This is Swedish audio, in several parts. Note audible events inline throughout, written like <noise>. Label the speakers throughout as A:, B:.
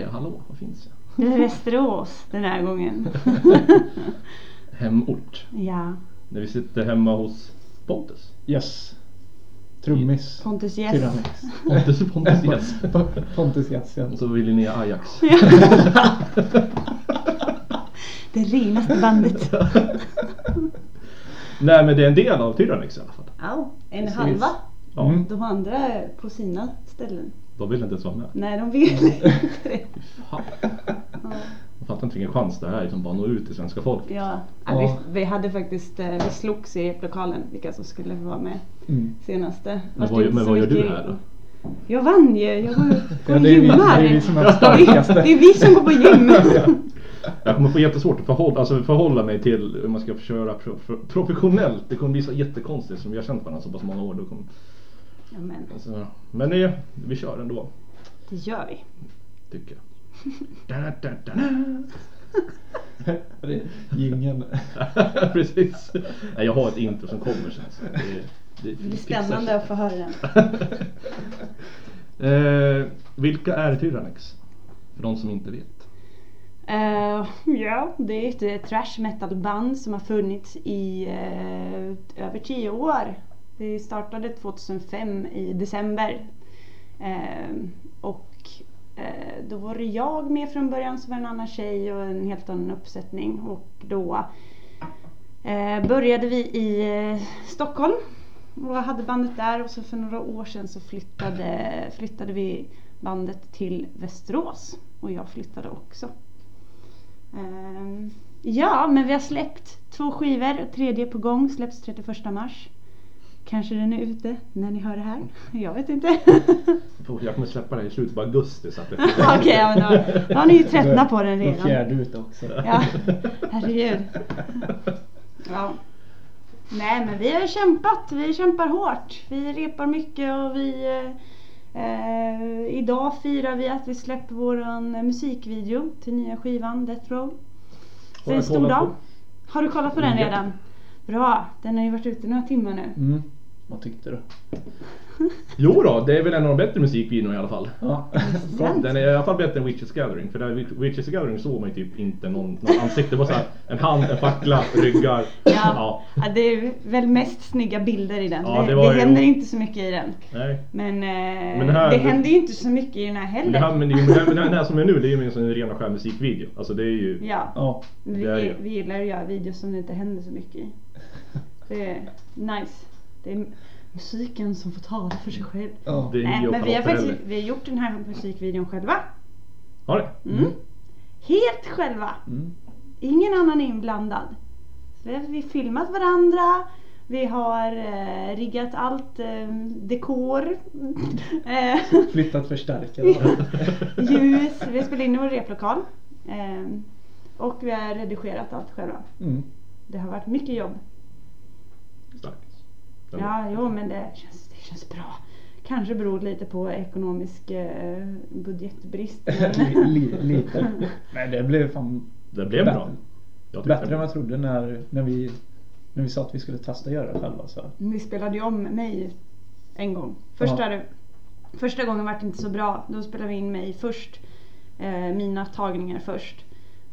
A: Jag? Hallå, var finns jag?
B: Det är Västerås den här gången. <laughs>
A: Hemort.
B: ja.
A: När vi sitter hemma hos Pontus.
C: Yes. Trummis.
B: Pontus Yes.
C: Tyrannix. <laughs>
A: Pontus, Pontus yes. <laughs>
C: Pontus Yes ja.
A: Och så vill Linnea Ajax.
B: Det renaste bandet.
A: Nej men det är en del av Tyrannix i alla fall.
B: Ja, en
C: Precis.
B: halva.
A: Ja.
B: De andra är på sina ställen.
A: De vill inte ens vara med.
B: Nej, de vill inte det.
A: Fan.
B: Ja.
A: Jag fattar inte vilken chans det här är som bara når ut till svenska folket.
B: Ja,
C: Ja.
B: Vi, vi hade faktiskt, eh, vi slogs i replokalen vilka som skulle vara med
C: Mm.
B: senaste.
A: Men vad- men vad gör du här då?
B: Jag vann ju, jag var <laughs> på
C: Ja, det är vi-
B: gymmar.
C: det är vi som är de starkaste.
B: Det är vi som går på gym. <laughs>
A: Jag kommer få jättesvårt att förhålla, alltså förhålla mig till hur man ska köra pro, pro, professionellt. Det kommer bli så jättekonstigt som vi har känt varandra så pass många år. Då kommer,
B: Ja, men
A: alltså, men det, vi kör ändå,
B: det gör vi.
A: tycker jag. <laughs> Da, da, da, da. <laughs>
C: Det är Jingeln. <laughs>
A: Precis. Nej, jag har ett intro som kommer sen. Så det, det,
B: Det blir spännande att få höra den.
A: eh, vilka är Tyrannex? För de som inte vet.
B: Eh, ja, det är ett trash metal band som har funnits i eh, över tio år. Det startade 2005 i december. Eh, och eh, då var det jag med från början som var en annan tjej och en helt annan uppsättning. Och då eh, började vi i eh, Stockholm och hade bandet där och så för några år sedan så flyttade, flyttade vi bandet till Västerås och jag flyttade också. Eh, ja, men vi har släppt två skivor tredje är på gång, släpps 31 mars. Kanske den är ute när ni hör det här. Jag vet inte. <laughs>
A: Jag kommer släppa det i slutet på augusti. Så att det <laughs>
B: Okej, ja, men då, då har ni ju tröttnat på den redan.
C: fjärde ute också.
B: Ja, herregud. Ja. Nej men vi har kämpat, vi kämpar hårt. Vi repar mycket och vi eh, Idag firar vi att vi släpper våran musikvideo till nya skivan Death Row. Så det är en stor dag.
A: på.
B: Har du kollat på den
A: Ja.
B: redan? Bra, den har ju varit ute några timmar nu.
C: Mm. Vad tyckte du?
A: Jo då, det är väl en av de bättre musikvideorna i alla fall.
C: Ja. <laughs>
A: Den är i alla fall bättre än Witches Gathering. För där Witches Gathering såg man ju typ inte någon, någon ansikte. Det var så här, en hand, en fackla, ryggar.
B: Ja. Ja, det är väl mest snygga bilder i den.
A: Ja,
B: det
A: det
B: det
A: ju-
B: händer inte så mycket i den.
A: Nej.
B: Men, eh,
A: Men det här-
B: det händer ju inte så mycket i den här
A: Men det här,
B: heller.
A: men, det- men det här, men det här som är nu, det är ju en sån ren och skär musikvideo. Alltså det är ju...
B: Ja,
C: Ja.
B: vi,
A: ju-
B: vi gillar att göra videos som det inte händer så mycket i. Det är nice. Det är musiken som får tala för sig själv.
C: Ja.
A: Det är
B: Nej, men vi har, faktiskt, vi har gjort den här musikvideon själva.
A: Har det?
B: Mm. Helt själva.
C: Mm.
B: Ingen annan inblandad. Så vi har vi filmat varandra. Vi har eh, riggat allt, eh, dekor, <laughs> eh,
C: Flyttat förstärkare. <laughs>
B: ljus. Vi har spelat in i vår replokal. Eh, och vi har redigerat allt själva.
C: Mm.
B: Det har varit mycket jobb.
A: Starkt.
B: Ja, jo men det känns, det känns bra. Kanske beror lite på ekonomisk eh, budgetbrist. <laughs>
C: Lite. Men det blev fan
A: Det blev bra. Jag tyckte
C: bättre än vad jag trodde när, när, vi, när vi sa att vi skulle testa göra det själva. Så.
B: vi spelade ju om mig en gång. Första,
C: Ja.
B: första gången var det inte så bra. Då spelade vi in mig först. Eh, mina tagningar först.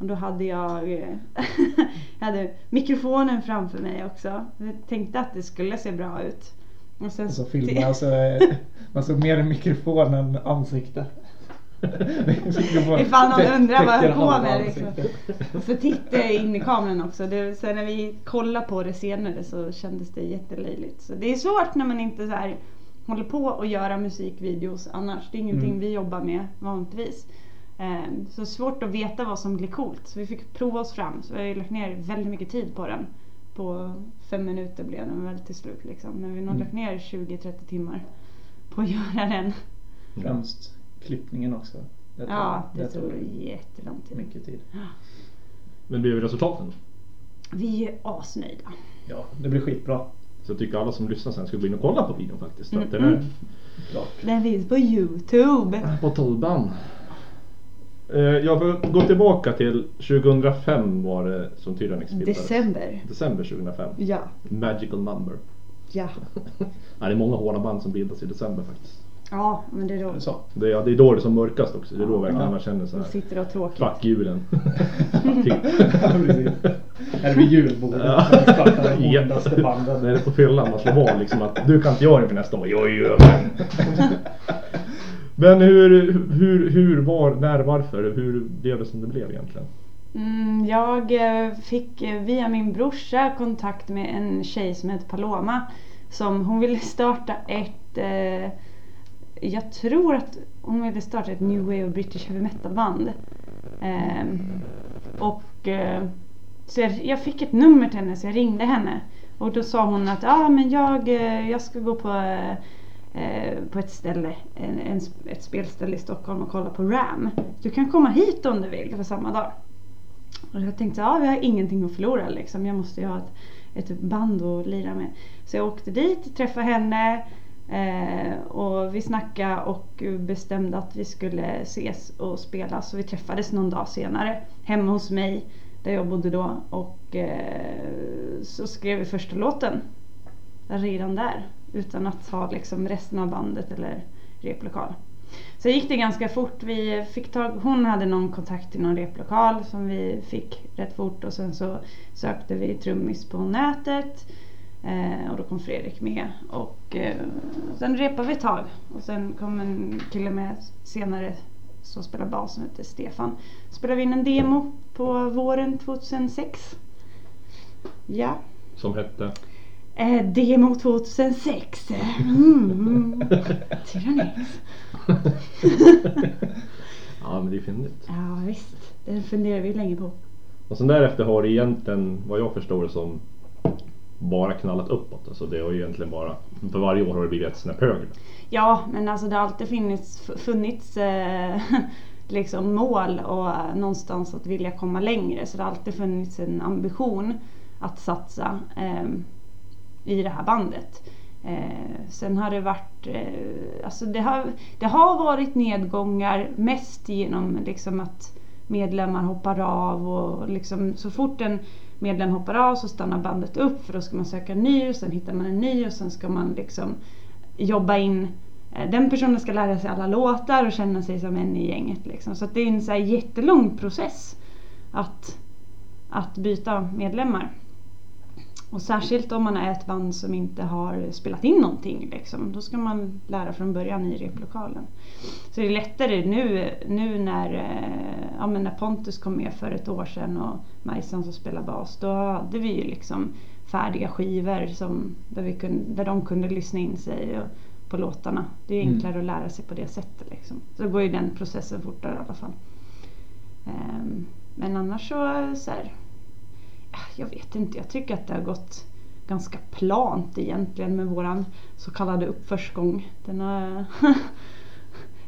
B: Och då hade jag, eh, <laughs> jag hade mikrofonen framför mig också. Jag tänkte att det skulle se bra ut. Och sen
C: Och så filmade jag så eh, man såg mer mikrofon än ansikte. <laughs>
B: Ifall någon undrar vad jag på med, liksom. Och så tittade jag in i kameran också. Det, sen när vi kollade på det senare så kändes det jättelöjligt. Så det är svårt när man inte så här håller på att göra musikvideos annars. Det är ingenting
C: Mm.
B: vi jobbar med vanligtvis. Eh, Så svårt att veta vad som blir coolt. Så vi fick prova oss fram. Så vi har lagt ner väldigt mycket tid på den. På fem minuter blev den väl till slut liksom. Men vi har nog
C: Mm.
B: lagt ner 20-30 timmar på att <laughs> göra den.
C: Främst klippningen också. Det tog-
B: Ja, det
C: tog
B: tog jättelång tid.
C: mycket tid.
A: Men det blev resultaten.
B: Vi är asnöjda.
C: Ja, det blir skitbra.
A: Så jag tycker alla som lyssnar sen ska gå in och kolla på videon faktiskt.
B: Mm,
A: den är
B: mm. Den finns på Youtube.
A: på tolvan. Eh, Jag får gå tillbaka till 2005 var det som Tyrannex bildades.
B: December.
A: December 2005.
B: Ja.
A: Magical number.
B: Ja. <laughs>
A: Ja, det är många hårda band som bildas i december faktiskt.
B: Ja, men det är då
C: Så.
A: Det, ja, det är då det är som mörkast också. Det är då verkligen
C: Ja.
A: man känner så
B: man
A: här.
B: sitter och tråkigt.
A: Fuck julen. typ. <laughs>
C: Ja, precis. Här vid julbordet.
A: Ja.
C: De ondaste banden.
A: När det är på fyllan man slår vad liksom att du kan inte göra det för nästa år. Jo, jo, men. <laughs> men hur, hur, hur, var, när, varför? Hur blev det som det blev egentligen?
B: Mm, jag eh, fick eh, via min brorsa kontakt med en tjej som heter Paloma. Som hon ville starta ett, eh, jag tror att hon ville starta ett New Wave British Heavy Metal band. Eh, och eh, så jag, jag fick ett nummer till henne så jag ringde henne. Och då sa hon att ah, men jag, eh, jag ska gå på, eh, på ett ställe, en, en, ett spelställe i Stockholm och kolla på RAM. Du kan komma hit om du vill för samma dag. Och jag tänkte, ja vi har ingenting att förlora liksom. Jag måste ju ha ett, ett band att lira med. Så jag åkte dit, träffade henne eh, och vi snackade och bestämde att vi skulle ses och spela. Så vi träffades någon dag senare hemma hos mig där jag bodde då och eh, så skrev vi första låten. Redan där utan att ha liksom resten av bandet eller replokal. Så gick det ganska fort. Vi fick tag, hon hade någon kontakt till någon replokal som vi fick rätt fort och sen så sökte vi trummis på nätet. Eh, och då kom Fredrik med. Och eh, sen repade vi ett tag. Och sen kom en kille med senare som spelar bas som heter Stefan. Spelade vi in en demo på våren 2006. Ja.
A: Som hette?
B: Eh, demo 2006. Mm. Tyrannix.
A: ja men det är fyndigt.
B: Ja visst, den funderar vi länge på.
A: Och sen därefter har det egentligen, vad jag förstår det som, bara knallat uppåt. Alltså det har ju egentligen bara, för varje år har det blivit ett snäpp högre.
B: Ja, men alltså det har alltid funnits, funnits eh, <laughs> liksom mål och eh, någonstans att vilja komma längre. Så det har alltid funnits en ambition att satsa eh, i det här bandet. Eh, sen har det varit, eh, alltså det har, det har varit nedgångar mest genom liksom att medlemmar hoppar av och liksom så fort en medlem hoppar av så stannar bandet upp för då ska man söka en ny och sen hittar man en ny och sen ska man liksom jobba in eh, den personen ska lära sig alla låtar och känna sig som en i gänget. Liksom. Så att det är en så här jättelång process att, att byta medlemmar. Och särskilt om man är ett band som inte har spelat in någonting. Liksom. Då ska man lära från början i replokalen. Så det är lättare nu, nu när, eh, ja, när Pontus kom med för ett år sedan och Majsan som spelar bas. Då hade vi ju liksom färdiga skivor som, där, vi kunde, där de kunde lyssna in sig och, på låtarna. Det är
C: Mm.
B: enklare att lära sig på det sättet. Liksom. Så då går ju den processen fortare i alla fall. Ehm, men annars så, så här, jag vet inte, jag tycker att det har gått ganska plant egentligen med våran så kallade uppförsgång. Den har, <laughs>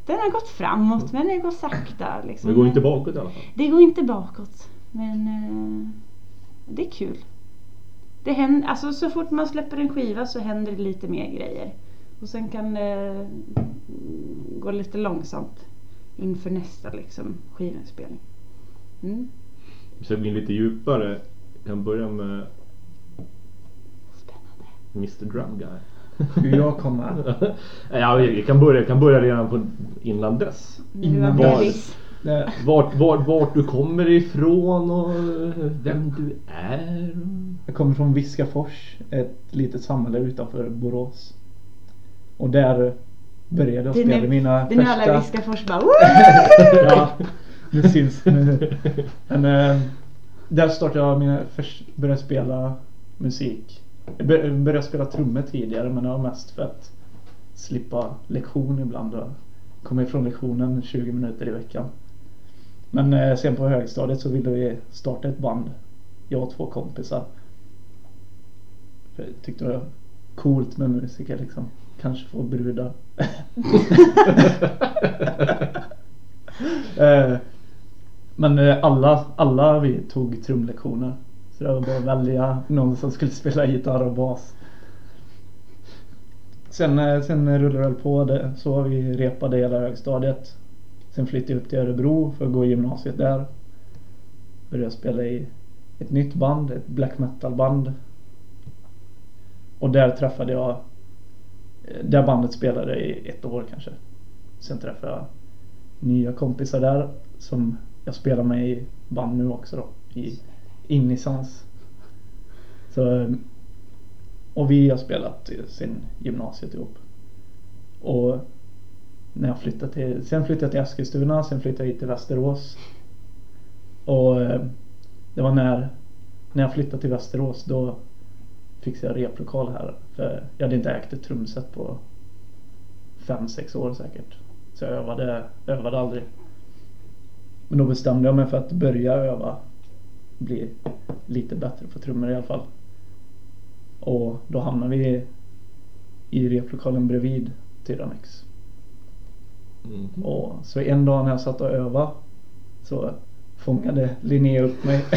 B: den har gått framåt men det går sakta. Liksom.
A: Det går inte bakåt i alla fall.
B: Det går inte bakåt. Men eh, det är kul. Det händer, alltså så fort man släpper en skiva så händer det lite mer grejer. Och sen kan det gå lite långsamt inför nästa liksom, skivinspelning. Mm.
A: Ska gå in lite djupare. Kan börja med
B: Spännande.
A: Mr Drum Guy.
C: Hur jag kom med. <laughs>
A: ja, jag kan börja, jag kan börja redan på innan dess.
C: Innan
B: vi
A: var-
B: visst-
C: Det,
A: Vart, vart, vart du kommer ifrån och vem du är.
C: jag kommer från Viskafors, ett litet samhälle utanför Borås. Och där började jag
B: Det är
C: spela mina
B: Det är nu alla
C: första...
B: Viskafors bara <laughs>
C: ja, nu syns nu. Men eh, där startade jag mina först, började spela musik. Jag började spela trummor tidigare men det var mest för att slippa lektion ibland och komma ifrån lektionen 20 minuter i veckan. Men eh, sen på högstadiet så ville vi starta ett band. Jag och två kompisar. För jag tyckte det var coolt med musiker liksom. Kanske få brudar. <laughs> Eh, men eh, alla, alla vi tog trumlektioner. Så det var bara att välja någon som skulle spela gitarr och bas. Sen, eh, sen rullade det på det, så vi repade hela högstadiet. Sen flyttade jag upp till Örebro för att gå i gymnasiet där. Började spela i ett nytt band, ett black metal band. Och där träffade jag eh, det där bandet spelade i ett år kanske. Sen träffade jag nya kompisar där som jag spelar med i band nu också då. I Innisans. Så, och vi har spelat sen gymnasiet ihop. Och när jag flyttade till, sen flyttade jag till Eskilstuna, sen flyttade jag hit till Västerås. Och det var när, när jag flyttade till Västerås då fixade jag replokal här. För jag hade inte ägt ett trumset på fem sex år säkert. Så jag övade, övade aldrig. Men då bestämde jag mig för att börja öva. Bli lite bättre på trummor i alla fall. Och då hamnade vi i replokalen bredvid Tyrannex.
A: Mm.
C: Och så en dag när jag satt och övade så fångade Linnea upp mig <laughs>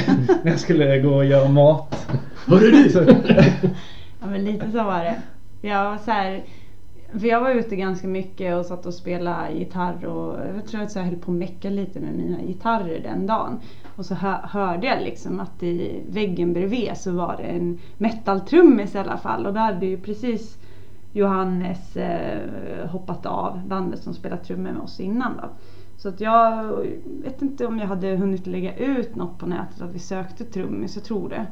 C: när jag skulle gå och göra mat.
A: Hörru du!
C: Så, <laughs>
B: Ja men lite så var det. Jag var så här, för jag var ute ganska mycket och satt och spelade gitarr och jag tror att jag höll på att mecka lite med mina gitarrer den dagen. Och så hörde jag liksom att i väggen bredvid så var det en metaltrummis i alla fall och då hade ju precis Johannes eh, hoppat av bandet som spelat trummor med oss innan då. Så att jag vet inte om jag hade hunnit lägga ut något på nätet att vi sökte trummis, jag tror det.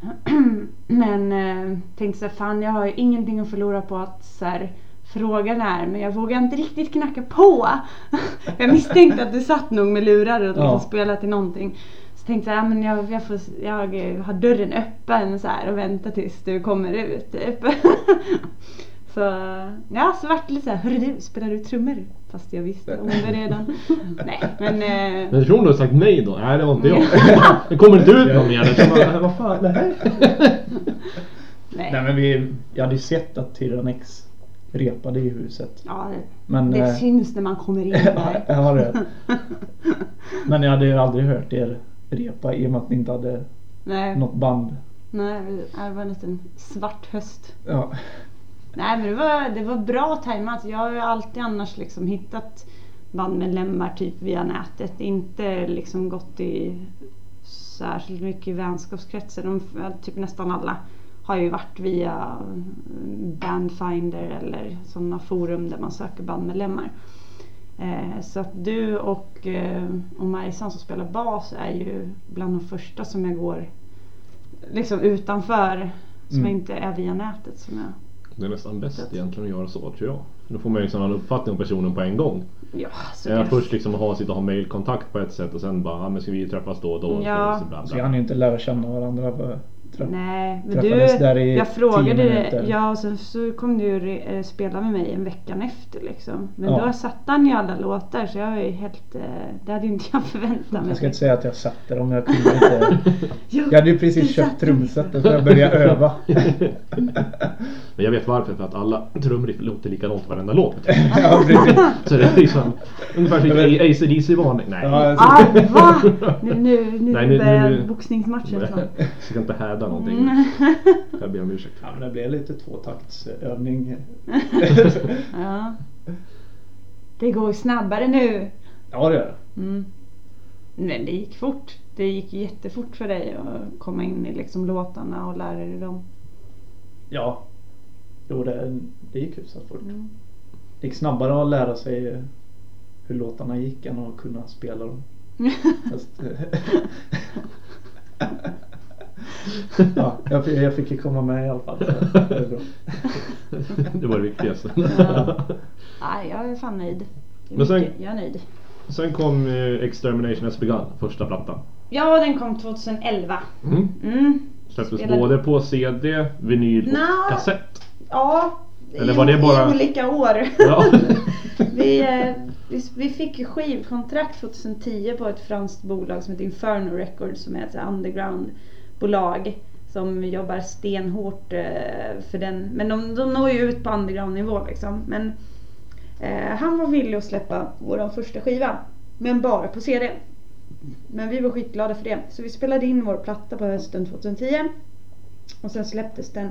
B: <clears throat> Men eh, tänkte så här, fan jag har ju ingenting att förlora på att så här, fråga när men jag vågar inte riktigt knacka på. <laughs> jag misstänkte att du satt nog med lurar och
C: Ja.
B: spelade till någonting. Så tänkte jag, ja, men jag, jag, får, jag har dörren öppen så här och väntar tills du kommer ut typ. <laughs> Så ja, så vart det lite såhär, hörru du, spelar du trummor? Fast jag visste om det redan. <laughs> Nej, men... Eh,
A: Men tror du har sagt nej då? Nej det var inte jag. Det <laughs> kommer inte ut någon mer. Vad fan, nej. <laughs>
C: nej
B: nej.
C: men vi, jag hade ju sett att Tyrannex repade i huset.
B: Ja, det,
C: Men,
B: det
C: eh,
B: syns när man kommer in där.
C: ja, det. Men jag hade ju aldrig hört er repa i och med att ni inte hade
B: Nej,
C: något band.
B: nej, det var en liten svart höst.
C: Ja.
B: Nej men det var, det var bra tajmat. Jag har ju alltid annars liksom hittat bandmedlemmar typ via nätet. Inte liksom gått i särskilt mycket i vänskapskretsen. De, typ nästan alla har ju varit via Bandfinder eller sådana forum där man söker bandmedlemmar. Eh, så att du och, eh, och Majsan som spelar bas är ju bland de första som jag går liksom utanför. Som
C: Mm.
B: inte är via nätet som jag
A: Det är nästan bäst egentligen att göra så tror jag. Då får man ju en sån uppfattning om personen på en gång.
B: Ja, så
A: Än
B: det,
A: att först liksom ha, sitta och ha mailkontakt på ett sätt och sen bara, ja men ska vi träffas då och då?
B: Ja.
A: Så bla,
C: Så
A: bla.
C: hann ju inte lära känna varandra. Jag.
B: Nej, men du,
C: där i
B: jag frågade
C: minuter.
B: ja och sen så kom du re- eh, spela med mig en veckan efter liksom. Men
C: Ja.
B: då satte han ju alla låtar så jag var ju helt, eh, det hade ju inte jag förväntat mig.
C: Jag ska inte säga att jag satte dem, jag kunde inte. <laughs> Jag hade ju precis köpt trumsetet så jag började öva. <laughs>
A: Men jag vet varför, för att alla trumriff låter likadant varenda låt. <laughs>
C: ja, precis.
A: Så det är liksom ungefär som
C: Jag vet-
A: ACDC-varning. Nej.
C: Ja,
B: Ah, va? Nu, nu, nu
A: Nej, nu-
B: börjar boxningsmatchen snart.
A: Jag ska inte häda någonting.
B: Mm.
A: Jag ber om ursäkt.
C: Ja, men det blev lite tvåtaktsövning. <laughs>
B: Ja. Det går snabbare nu.
C: Ja, det gör det.
B: Mm. Men det gick fort. Det gick jättefort för dig att komma in i liksom låtarna och lära dig dem.
C: Ja. Jo, det, det gick hyfsat fort.
B: Mm.
C: Det gick snabbare att lära sig hur låtarna gick än att kunna spela dem. <laughs> Fast, <laughs> ja, jag, fick- jag fick ju komma med i alla fall. Det. <laughs>
A: Det var det viktigaste.
B: Ja. <laughs> Nej, jag är fan nöjd. Är
A: Men sen-
B: Jag är nöjd.
A: Sen kom eh, Extermination Has Begun, första plattan.
B: Ja, den kom 2011.
A: Mm.
B: Mm.
A: Släpptes
B: Spelade-
A: både på CD, vinyl och
B: Nå.
A: kassett.
B: Ja,
A: Eller
B: i,
A: var det bara-
B: i olika år.
A: Ja. <laughs>
B: vi, eh, vi, vi fick skivkontrakt 2010 på ett franskt bolag som heter Inferno Records som är ett så bolag som jobbar stenhårt eh, för den. Men de, de når ju ut på undergroundnivå liksom. Men eh, han var villig att släppa vår första skiva. Men bara på CD. Men vi var skitglada för det. Så vi spelade in vår platta på hösten 2010. Och sen släpptes den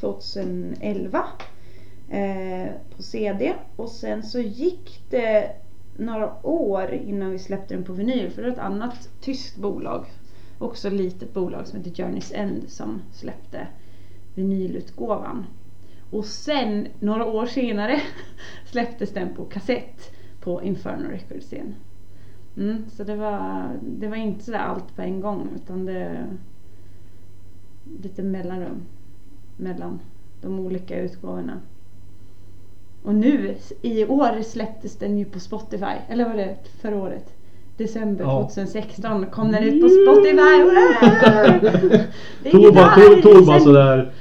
B: 2011 eh, på CD. Och sen så gick det några år innan vi släppte den på vinyl. För det var ett annat tyskt bolag. Också ett litet bolag som heter Journey's End som släppte vinylutgåvan. Och sen några år senare <laughs> släpptes den på kassett på Inferno Records igen. Mm, så det var, det var inte sådär allt på en gång utan det lite mellanrum mellan de olika utgåvorna. Och nu i år släpptes den ju på Spotify, eller var det förra året? December
C: Ja.
B: 2016 kom den ut på Spotify. <laughs>
A: Tog bara, tog, tog bara sådär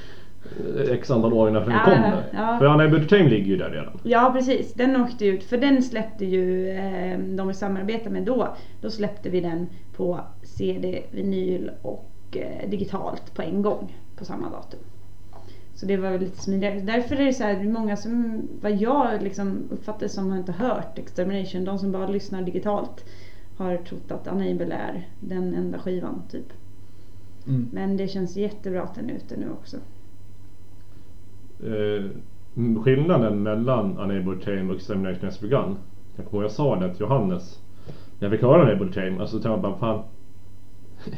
A: eh, x antal år innan den
B: Ja,
A: kom.
B: ja.
A: För Unable Entertainment ligger ju där redan.
B: Ja precis, den åkte ut för den släppte ju eh, de vi samarbetar med då. Då släppte vi den på CD, vinyl och eh, digitalt på en gång på samma datum. Så det var lite smidigare. Därför är det så här, många som, vad jag liksom uppfattar som har inte hört Extermination, de som bara lyssnar digitalt har trott att Unable är den enda skivan typ.
C: Mm.
B: Men det känns jättebra att den är ute nu också.
A: Eh, skillnaden mellan Unable Tame och Extermination Has Begun. Jag kommer ihåg jag sa det till Johannes. När jag fick höra Unable Tame. Alltså tänkte jag bara fan.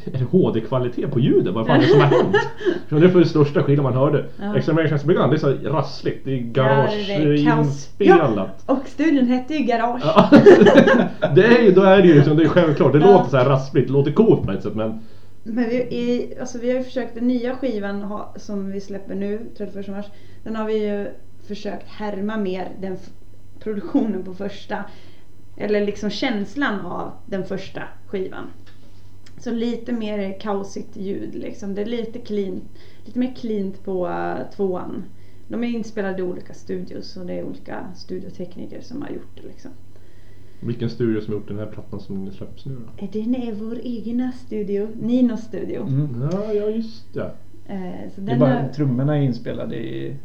A: Är det HD-kvalitet på ljudet? Vad fan är det som har hänt? <laughs> Det är för det största skillnaden man hörde.
B: Ja.
A: Extermination Has Begun, det är så rassligt. Det är
B: Ja,
A: garage
B: det är kaos.
A: inspelat.
B: Ja, och studion hette ju Garage.
A: Ja. <laughs> det är ju, då är det ju liksom, det är självklart. Det
B: Ja.
A: låter så här raspligt, det låter coolt på ett sätt men
B: Men vi, i, alltså vi har ju försökt, den nya skivan ha, som vi släpper nu, 31 mars, den har vi ju försökt härma mer den produktionen på första. Eller liksom känslan av den första skivan. Så lite mer kaosigt ljud liksom. Det är lite clean, lite mer cleant på uh, tvåan. De är inspelade i olika studios och det är olika studiotekniker som har gjort det liksom.
A: vilken studio som har gjort den här plattan som släpps nu då?
B: Den är vår egna studio, Ninos studio.
C: Mm.
A: Ja, ja just det.
B: Eh, så
C: Det är bara,
B: har-
C: trummorna är inspelade i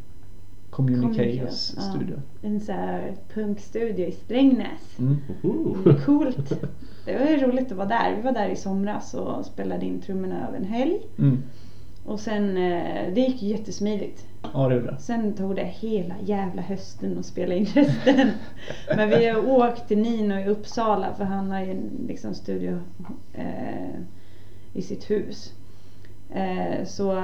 C: Communicators
B: ja.
C: studio.
B: En så här punkstudio i Strängnäs.
C: Mm.
A: Oho. <laughs>
B: Coolt. Det var ju roligt att vara där. Vi var där i somras och spelade in trummorna över en helg.
C: Mm.
B: Och sen, eh, det gick ju jättesmidigt.
C: Ja, det gjorde.
B: Sen tog det hela jävla hösten att spela in resten. <laughs> Men vi har åkt till Nino i Uppsala för han har ju en liksom studio eh, i sitt hus. Eh, så,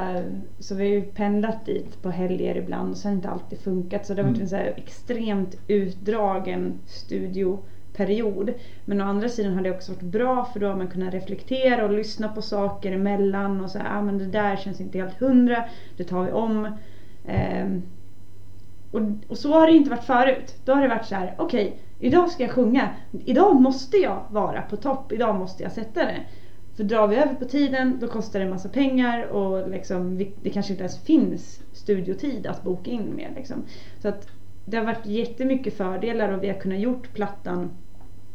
B: så vi har ju pendlat dit på helger ibland och så har det inte alltid funkat. Så det har varit
C: Mm.
B: en så här extremt utdragen studioperiod. Men å andra sidan har det också varit bra för då har man kunnat reflektera och lyssna på saker emellan och säga ah, men det där känns inte helt hundra, det tar vi om. Ehm, och, och så har det inte varit förut. Då har det varit så här, okej, idag ska jag sjunga. Idag måste jag vara på topp. Idag måste jag sätta det. För drar vi över på tiden, då kostar det en massa pengar och liksom, det kanske inte ens finns studiotid att boka in med. Liksom. Så att det har varit jättemycket fördelar och vi har kunnat gjort plattan,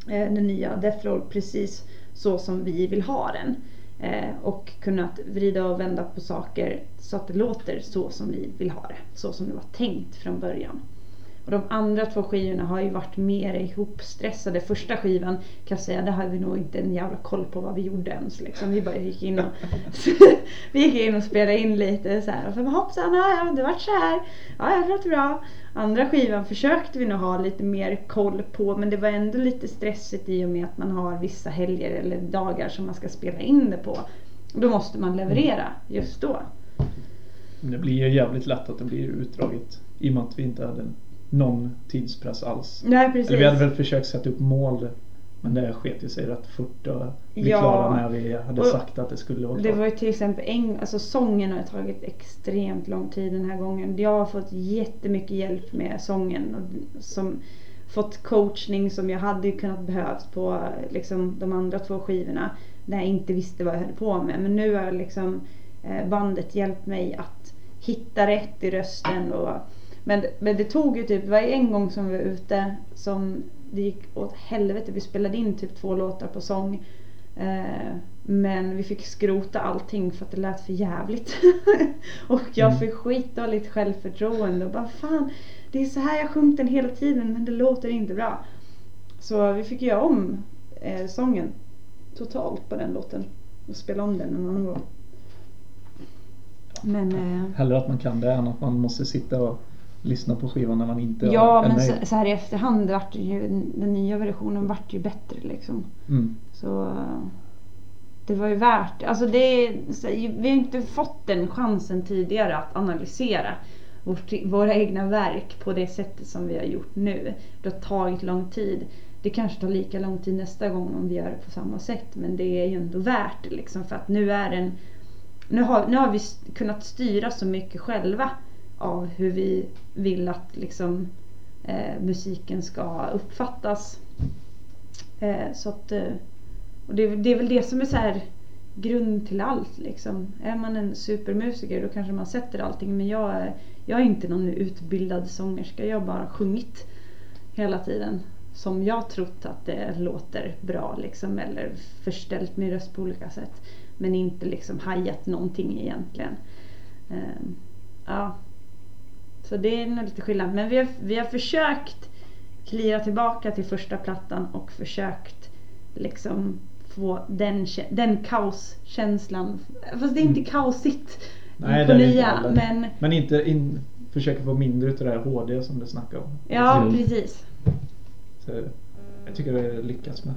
B: eh, den nya Death Roll, precis så som vi vill ha den. Eh, och kunnat vrida och vända på saker så att det låter så som vi vill ha det. Så som det var tänkt från början. Och de andra två skivorna har ju varit mer ihopstressade. Första skivan kan jag säga, det hade vi nog inte en jävla koll på vad vi gjorde ens. Liksom. Vi bara gick in och, <laughs> vi gick in och spelade in lite så här. Och så bara, hoppsan, ja, ja, det vart så här. Ja, det låter bra. Andra skivan försökte vi nog ha lite mer koll på men det var ändå lite stressigt i och med att man har vissa helger eller dagar som man ska spela in det på. Då måste man leverera just då.
C: Det blir ju jävligt lätt att det blir utdraget. I och med att vi inte hade någon tidspress alls.
B: Nej precis.
C: Eller vi hade väl försökt sätta upp mål. Men det sket ju sig rätt fort och bli
B: Ja.
C: klara när vi hade
B: Och
C: sagt att det skulle vara
B: Det
C: klart.
B: var ju till exempel en, alltså sången har tagit extremt lång tid den här gången. Jag har fått jättemycket hjälp med sången. Och som fått coachning som jag hade kunnat behövt på liksom, de andra två skivorna. När jag inte visste vad jag höll på med. Men nu har liksom eh, bandet hjälpt mig att hitta rätt i rösten. Och, men, men det tog ju typ, det var en gång som vi var ute som det gick åt helvete. Vi spelade in typ två låtar på sång. Eh, men vi fick skrota allting för att det lät för jävligt. <laughs> och jag
C: Mm.
B: fick skitdåligt självförtroende och bara fan, det är så här jag sjungit den hela tiden men det låter inte bra. Så vi fick göra om eh, sången totalt på den låten och spela om den en annan gång. Men eh,
C: Hellre att man kan det än att man måste sitta och lyssna på skivan när man inte
B: ja, men så, så här i efterhand vart ju, den nya versionen vart ju bättre liksom.
C: Mm.
B: Så det var ju värt Alltså det så- vi har inte fått den chansen tidigare att analysera vårt, våra egna verk på det sättet som vi har gjort nu. Det har tagit lång tid. Det kanske tar lika lång tid nästa gång om vi gör det på samma sätt men det är ju ändå värt det liksom för att nu är den nu har, nu har vi kunnat styra så mycket själva av hur vi vill att liksom, eh, musiken ska uppfattas. Eh, så att, eh, och det, är- det är väl det som är så här grund till allt. Liksom. Är man en supermusiker då kanske man sätter allting men jag är, jag är inte någon utbildad sångerska. Jag har bara sjungit hela tiden som jag trott att det låter bra liksom, eller förställt min röst på olika sätt. Men inte liksom hajat någonting egentligen. Ehm, ja. Så det är nog lite skillnad. Men vi har, vi har försökt klira tillbaka till första plattan och försökt liksom få den, den kaoskänslan. Fast det är inte kaosigt
C: Nej,
B: på nya. Men
C: Men inte in, försöka få mindre utav det här HD som du snackade om.
B: ja,
A: Mm.
B: precis.
C: Så jag tycker det lyckas med.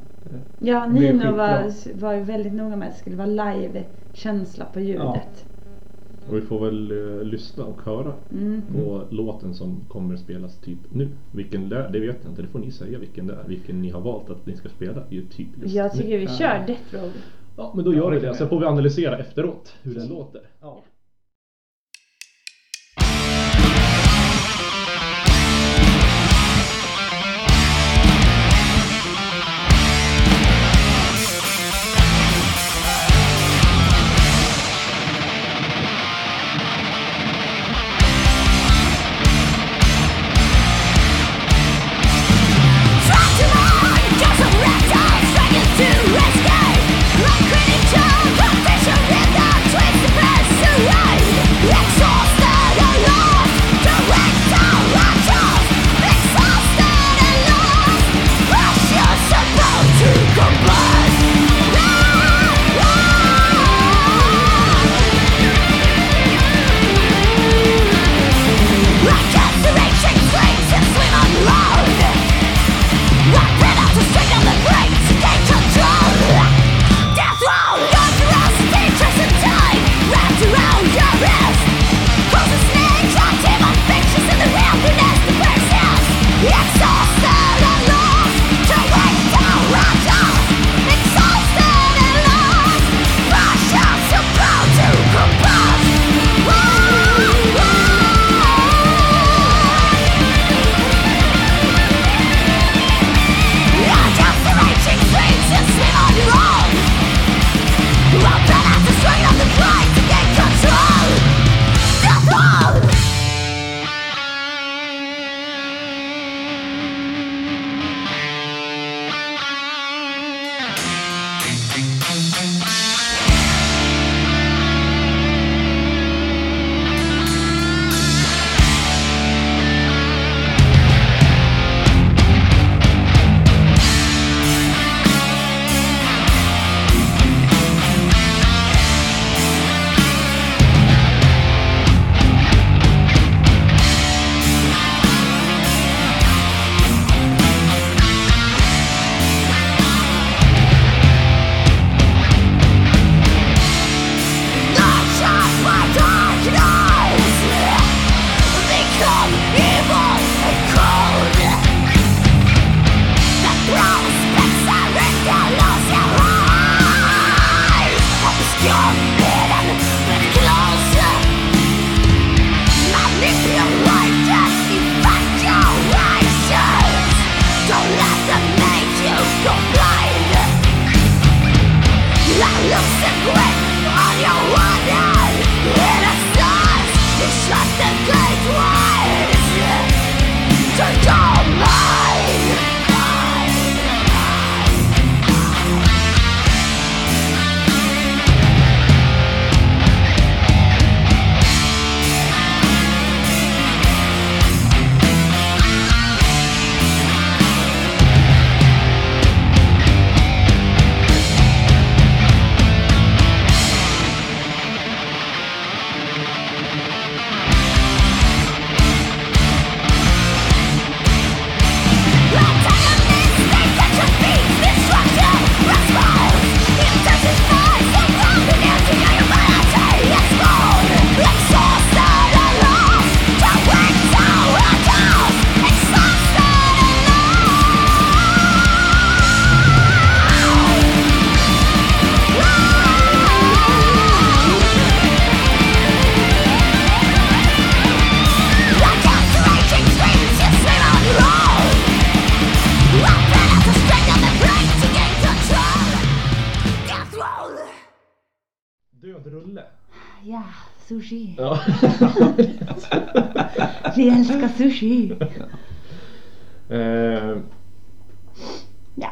B: Ja, Nino var, var väldigt noga med att det skulle vara live-känsla på ljudet.
A: Och vi får väl eh, lyssna och höra
B: Mm.
A: på låten som kommer spelas typ nu. Vilken det är, det vet jag inte. Det får ni säga vilken det är. Vilken ni har valt att ni ska spela ju typ just
B: Jag tycker
A: nu.
B: vi kör Death Row.
A: Ja, men då gör vi det. Sen får vi analysera efteråt hur den låter.
C: Ja.
B: Sushi.
A: eh,
B: Ja.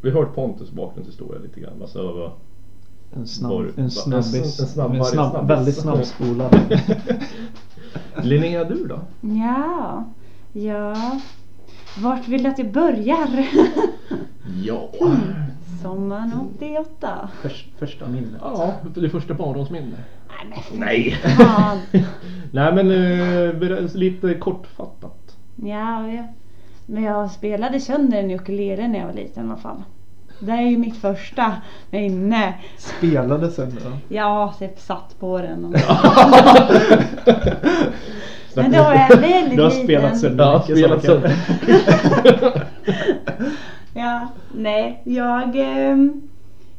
A: vi har hört Pontus bakgrundshistoria lite grann. Alltså, vad,
C: En snabb,
A: Var-
C: en
A: en
C: snabbis.
A: snabb-
C: En snabb,
A: snabbis.
C: väldigt snabbspolad. <laughs>
A: Linnea, du då?
B: Ja. Ja. Vart vill du att jag börjar? <laughs>
A: Ja.
B: Sommaren 88.
C: Förs, första minnet.
A: Ja, det första barndomsminne.
B: Nej men
A: Nej. <laughs> Nej men eh, lite kortfattat.
B: Ja, ja. Men jag spelade sönder en ukulele när jag var liten i alla fall. Det är ju mitt första minne.
C: Spelade sen då?
B: Jag typ satt på den. <laughs> Men då var jag väldigt
C: Du har
B: liten.
C: spelat sönder
A: Ja, spelat sönder. <laughs>
B: Ja, nej, jag... ehm,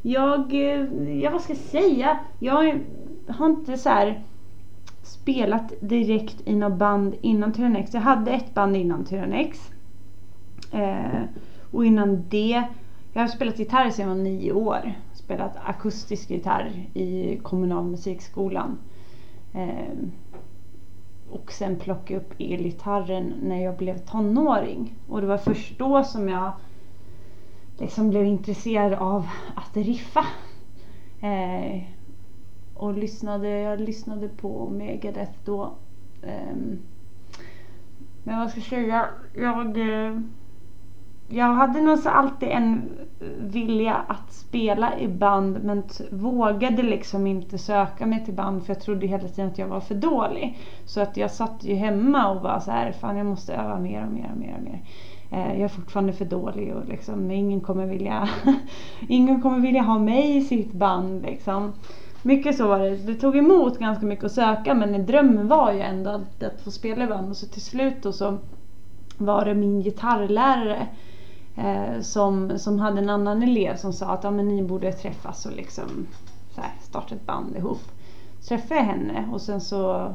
B: Jag, eh, ja vad ska jag säga? Jag har inte så här spelat direkt i något band innan Tyrannex. Jag hade ett band innan Tyrannex. Eh, och innan det, jag har spelat gitarr sedan jag var nio år. Spelat akustisk gitarr i kommunal musikskolan. Eh, och sen plockade upp elgitarren när jag blev tonåring. Och det var först då som jag liksom blev intresserad av att riffa. Eh, och lyssnade, jag lyssnade på Megadeth då. Ehm, men vad ska jag säga? Jag, eh, jag hade nog så alltid en vilja att spela i band men vågade liksom inte söka mig till band för jag trodde hela tiden att jag var för dålig. Så att jag satt ju hemma och var så här, fan jag måste öva mer och mer och mer och mer. Eh, Jag är fortfarande för dålig och liksom ingen kommer vilja <laughs> Ingen kommer vilja ha mig i sitt band liksom. Mycket så var det. Det tog emot ganska mycket att söka men drömmen var ju ändå att, att få spela i band och så till slut då så var det min gitarrlärare eh, som, som hade en annan elev som sa att ja, men ni borde träffas och liksom så här, starta ett band ihop. Så träffade jag henne och sen så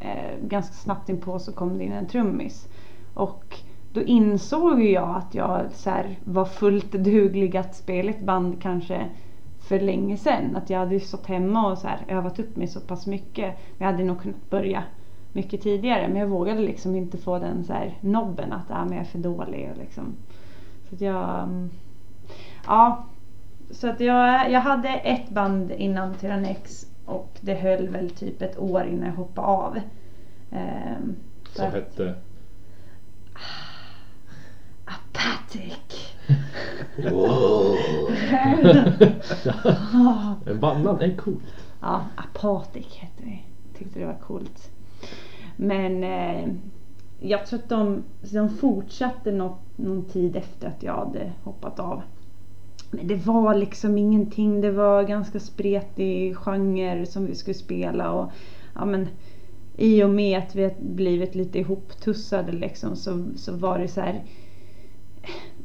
B: eh, ganska snabbt inpå så kom det in en trummis. Och då insåg ju jag att jag så här, var fullt duglig att spela ett band kanske för länge sedan. Att jag hade ju stått hemma och så här, övat upp mig så pass mycket. Men jag hade nog kunnat börja mycket tidigare. Men jag vågade liksom inte få den så här nobben att ah, men jag är för dålig. Och liksom. Så att jag... mm, Ja. Så att jag, jag hade ett band innan Tyrannex och det höll väl typ ett år innan jag hoppade av. Ehm,
A: Som
B: att-
A: hette...
B: Apathic. <laughs> <laughs>
A: Bannan är coolt.
B: Ja, Apatic hette vi. Tyckte det var coolt. Men eh, jag tror att de, de fortsatte något, någon tid efter att jag hade hoppat av. Men det var liksom ingenting. Det var ganska spretig genre som vi skulle spela och ja men i och med att vi blivit lite ihoptussade liksom så, så var det så här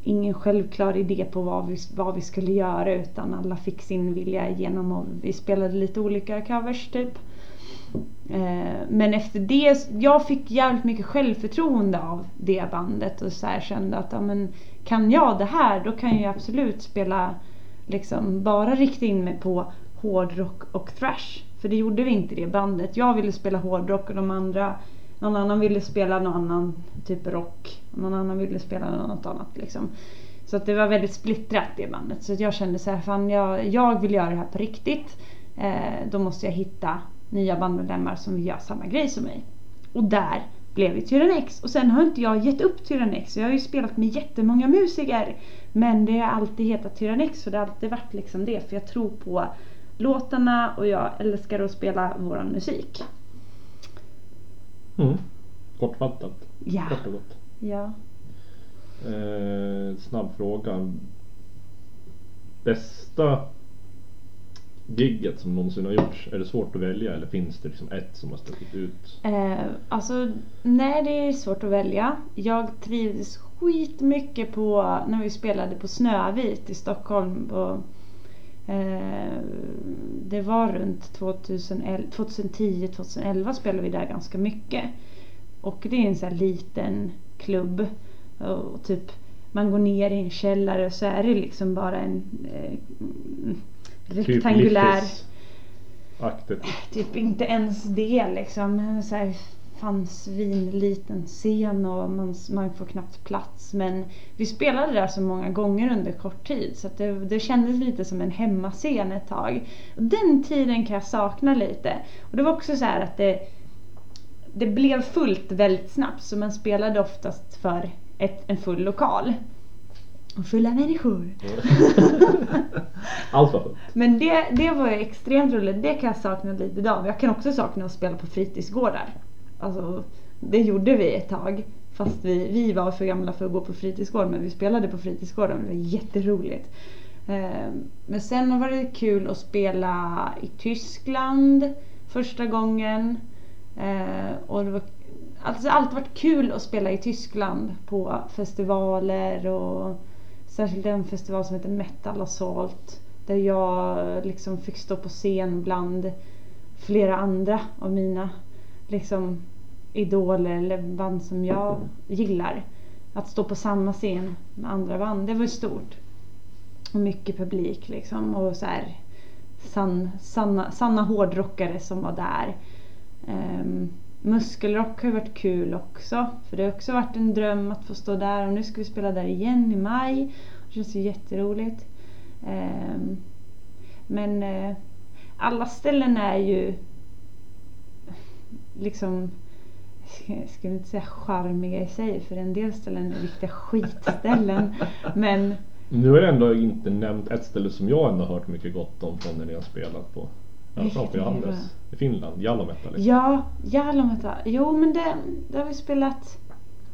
B: ingen självklar idé på vad vi, vad vi skulle göra utan alla fick sin vilja igenom och vi spelade lite olika covers typ. Eh, men efter det, jag fick jävligt mycket självförtroende av det bandet och så här kände att ja, men, kan jag det här då kan jag absolut spela liksom bara rikta in mig på hårdrock och thrash. För det gjorde vi inte i det bandet. Jag ville spela hårdrock och de andra någon annan ville spela någon annan typ rock. Någon annan ville spela något annat liksom. Så att det var väldigt splittrat det bandet. Så att jag kände så här, fan jag, jag vill göra det här på riktigt. Eh, då måste jag hitta nya bandmedlemmar som vill göra samma grej som mig. Och där blev det Tyrannex. Och sen har inte jag gett upp Tyrannex. Jag har ju spelat med jättemånga musiker. Men det har alltid hetat Tyrannex och det har alltid varit liksom det. För jag tror på låtarna och jag älskar att spela våran musik.
A: Mm. Kortfattat.
B: Ja.
A: Kort och gott.
B: Ja.
A: Eh, snabb fråga. Bästa gigget som någonsin har gjorts? Är det svårt att välja eller finns det liksom ett som har stuckit ut?
B: Eh, alltså, nej det är svårt att välja. Jag trivdes skitmycket på när vi spelade på Snövit i Stockholm. På, det var runt 2010-2011 spelade vi där ganska mycket. Och det är en sån här liten klubb. Och typ man går ner i en källare och så är det liksom bara en eh, rektangulär
A: Liffis. aktigt.
B: Typ inte ens det liksom. Så här, fanns liten scen och man, man får knappt plats. Men vi spelade där så många gånger under kort tid så det, det kändes lite som en hemmascen ett tag. Och den tiden kan jag sakna lite. Och det var också så här att det, det blev fullt väldigt snabbt så man spelade oftast för ett, en full lokal. Och fulla människor. <laughs>
A: Allt var fullt.
B: Men det, det var extremt roligt. Det kan jag sakna lite idag. Jag kan också sakna att spela på fritidsgårdar. Alltså, det gjorde vi ett tag. Fast vi, vi var för gamla för att gå på fritidsgård men vi spelade på fritidsgården det var jätteroligt. Ehm, men sen var det kul att spela i Tyskland första gången. Ehm, och det var, alltså, det har alltid varit kul att spela i Tyskland på festivaler och särskilt en festival som heter Metal Assault. Där jag liksom fick stå på scen bland flera andra av mina liksom idoler eller band som jag gillar. Att stå på samma scen med andra band, det var ju stort. Och mycket publik liksom och så här san, sanna, sanna hårdrockare som var där. Um, muskelrock har ju varit kul också. För det har också varit en dröm att få stå där och nu ska vi spela där igen i maj. Det känns ju jätteroligt. Um, men uh, alla ställen är ju liksom jag <laughs> skulle inte säga charmiga i sig för en del ställen är riktiga skitställen. <laughs> men
A: nu har jag ändå inte nämnt ett ställe som jag ändå hört mycket gott om från när ni har spelat på. Johannes i Finland, Jalomätta liksom.
B: Ja, Jalomätta. Jo men det, det har vi spelat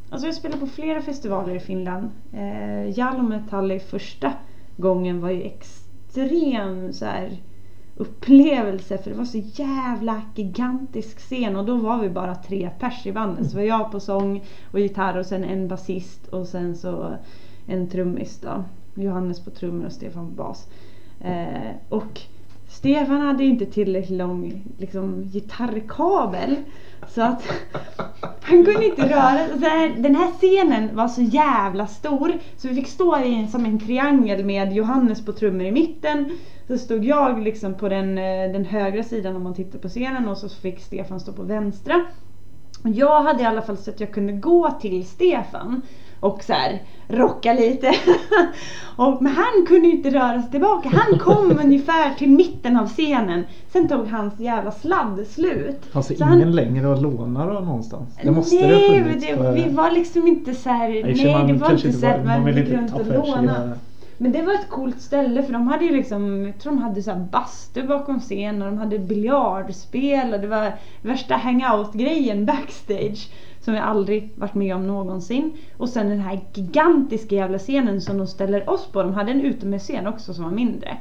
B: Alltså jag spelat på flera festivaler i Finland. Eh, Jalometalli första gången var ju extrem så här, upplevelse för det var så jävla gigantisk scen och då var vi bara tre pers i bandet. Så var jag på sång och gitarr och sen en basist och sen så en trummis då. Johannes på trummor och Stefan på bas. Eh, och Stefan hade inte tillräckligt lång liksom, gitarrkabel. Så att <laughs> han kunde inte röra sig. Den här scenen var så jävla stor. Så vi fick stå i en, som en triangel med Johannes på trummor i mitten. Så stod jag liksom på den, eh, den högra sidan om man tittar på scenen och så fick Stefan stå på vänstra. Jag hade i alla fall så att jag kunde gå till Stefan och så här, rocka lite. <laughs> och, men han kunde inte röra sig tillbaka. Han kom <laughs> ungefär till mitten av scenen. Sen tog hans jävla sladd slut.
C: Fanns det ingen han... längre att låna då någonstans? Det måste
B: nej,
C: det
B: ha funnits. För... vi var liksom inte så här, nej, nej det var inte så att man gick runt och lånade. Men det var ett coolt ställe för de hade ju liksom, jag tror de hade så här bastu bakom scenen och de hade biljardspel och det var värsta hangout-grejen backstage. Som jag aldrig varit med om någonsin. Och sen den här gigantiska jävla scenen som de ställer oss på. De hade en utomhusscen också som var mindre.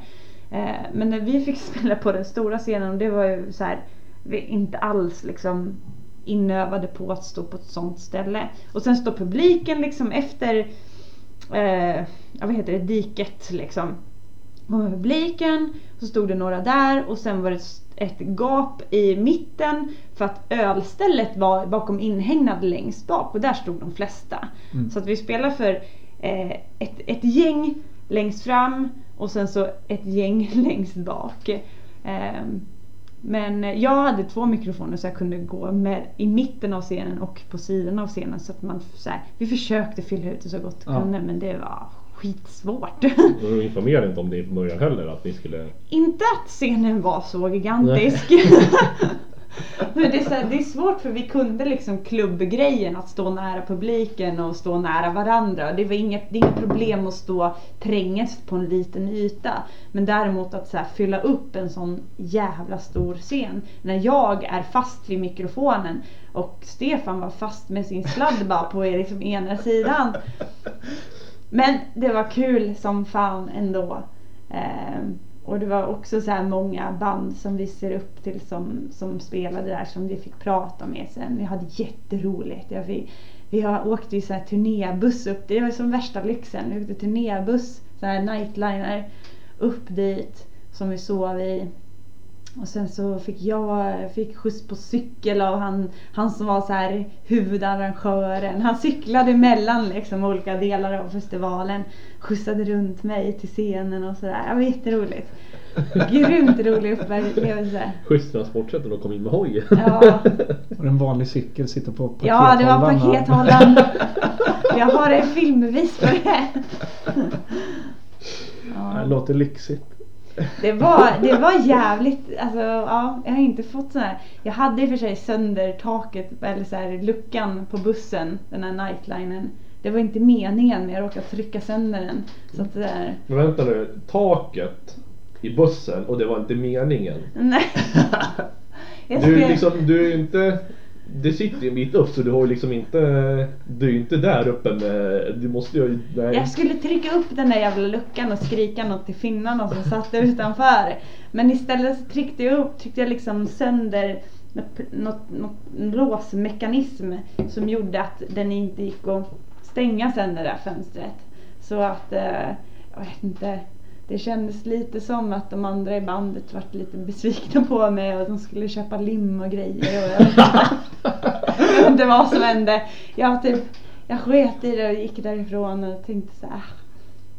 B: Eh, men när vi fick <laughs> spela på den stora scenen och det var ju så här, vi inte alls liksom inövade på att stå på ett sånt ställe. Och sen står publiken liksom efter eh, vad heter det, diket liksom. Och publiken så stod det några där och sen var det ett gap i mitten för att ölstället var bakom inhägnad längst bak och där stod de flesta. Mm. Så att vi spelade för eh, ett, ett gäng längst fram och sen så ett gäng <laughs> längst bak. Eh, men jag hade två mikrofoner så jag kunde gå med i mitten av scenen och på sidan av scenen. Så att man, så här, vi försökte fylla ut det så gott vi ja. kunde men det var skitsvårt.
A: Du informerade inte om det från början heller? Att ni skulle...
B: Inte att scenen var så gigantisk. <laughs> det, är så här, det är svårt för vi kunde liksom klubbgrejen att stå nära publiken och stå nära varandra. Det, var inget, det är inget problem att stå tränges på en liten yta. Men däremot att så här, fylla upp en sån jävla stor scen. När jag är fast vid mikrofonen och Stefan var fast med sin sladd bara på liksom ena sidan. Men det var kul som fan ändå. Eh, och det var också så här många band som vi ser upp till som, som spelade där som vi fick prata med sen. Vi hade jätteroligt. Jag fick, vi har åkt i så här turnébuss upp Det var som värsta lyxen. Vi åkte turnébuss, så här nightliner, upp dit som vi sov i. Och sen så fick jag fick skjuts på cykel av han, han som var så här huvudarrangören. Han cyklade mellan liksom olika delar av festivalen. Skjutsade runt mig till scenen och sådär. Det var jätteroligt. Grymt rolig upplevelse.
A: Schysst transportsätt när de kom in med hoj.
B: Ja.
C: Och en vanlig cykel sitter på
B: Ja, det var
C: pakethållaren.
B: pakethållaren. Jag har en filmbevis på det.
C: Det
B: Ja.
C: låter lyxigt.
B: Det var, det var jävligt, alltså ja, jag har inte fått sån här. Jag hade i och för sig sönder taket, eller så här, luckan på bussen, den här nightlinen. Det var inte meningen men jag råkade trycka sönder den. Så att det där,
A: Men vänta nu, taket i bussen och det var inte meningen.
B: nej. <laughs>
A: Du, liksom, du är inte... Det sitter ju en bit upp så du har ju liksom inte... Du är ju inte där uppe med... Du måste ju... Nej.
B: jag skulle trycka upp den där jävla luckan och skrika något till finnarna som satt utanför. Men istället så tryckte jag upp, tryckte jag liksom sönder något, något, något låsmekanism som gjorde att den inte gick att stänga sen det där fönstret. Så att, eh, jag vet inte. Det kändes lite som att de andra i bandet vart lite besvikna på mig och de skulle köpa lim och grejer. Och jag, vet inte, jag vet inte vad som hände. Jag, typ, jag sket i det och gick därifrån och tänkte så här.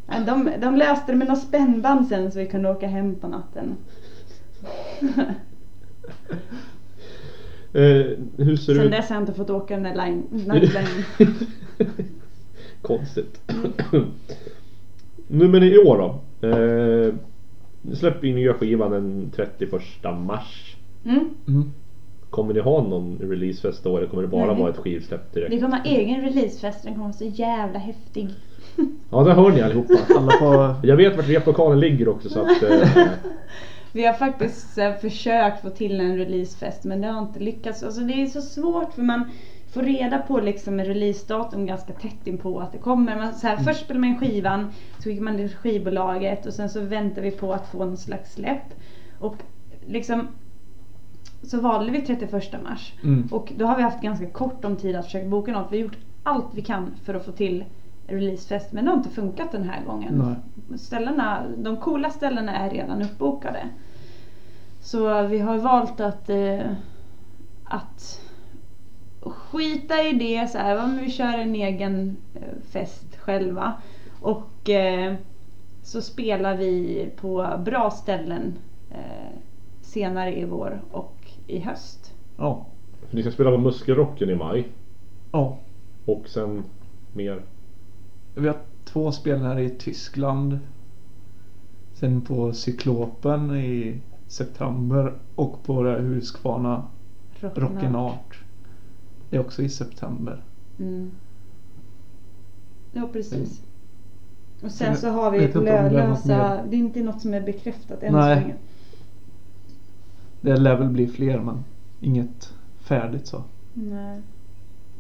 B: "Ah." De, de löste det med något spännband sen så vi kunde åka hem på natten. <laughs>
A: Eh, hur ser
B: Sen dess har jag inte fått åka den där line, <laughs> nightline.
A: Konstigt. nu men i år då. Eh, släpper ju nya skivan den 31 mars.
B: Mm.
C: Mm.
A: Kommer ni ha någon releasefest då eller kommer det bara
B: Nej.
A: vara ett skivsläpp direkt?
B: Vi kommer ha egen releasefest, den kommer vara så jävla häftig.
A: Ja, det hör ni allihopa. <laughs>
C: Alla får...
A: Jag vet vart replokalen ligger också så att... Eh, <laughs>
B: Vi har faktiskt eh, försökt få till en releasefest men det har inte lyckats. Alltså det är så svårt för man får reda på liksom en releasedatum ganska tätt inpå att det kommer. Man, så här, Först spelar man in skivan, så skickar man det till skivbolaget och sen så väntar vi på att få någon slags släpp. Och liksom så valde vi 31 mars.
C: Mm.
B: Och då har vi haft ganska kort om tid att försöka boka något. Vi har gjort allt vi kan för att få till releasefest men det har inte funkat den här gången. Ställena, de coola ställena är redan uppbokade. Så vi har valt att, eh, att skita i det så här, men vi kör en egen eh, fest själva. Och eh, så spelar vi på bra ställen eh, senare i vår och i höst.
C: Ja.
A: ni ska spela på Muskelrocken i maj.
C: Ja.
A: Och sen mer.
C: Vi har två spelningar i Tyskland. Sen på Cyklopen i september och på Husqvarna Rocken Art. Det är också i september.
B: Mm. Ja precis. Och sen så har vi
C: om det är
B: inte något som är bekräftat än
C: Nej.
B: så länge.
C: Det lär väl bli fler men inget färdigt så.
B: Nej.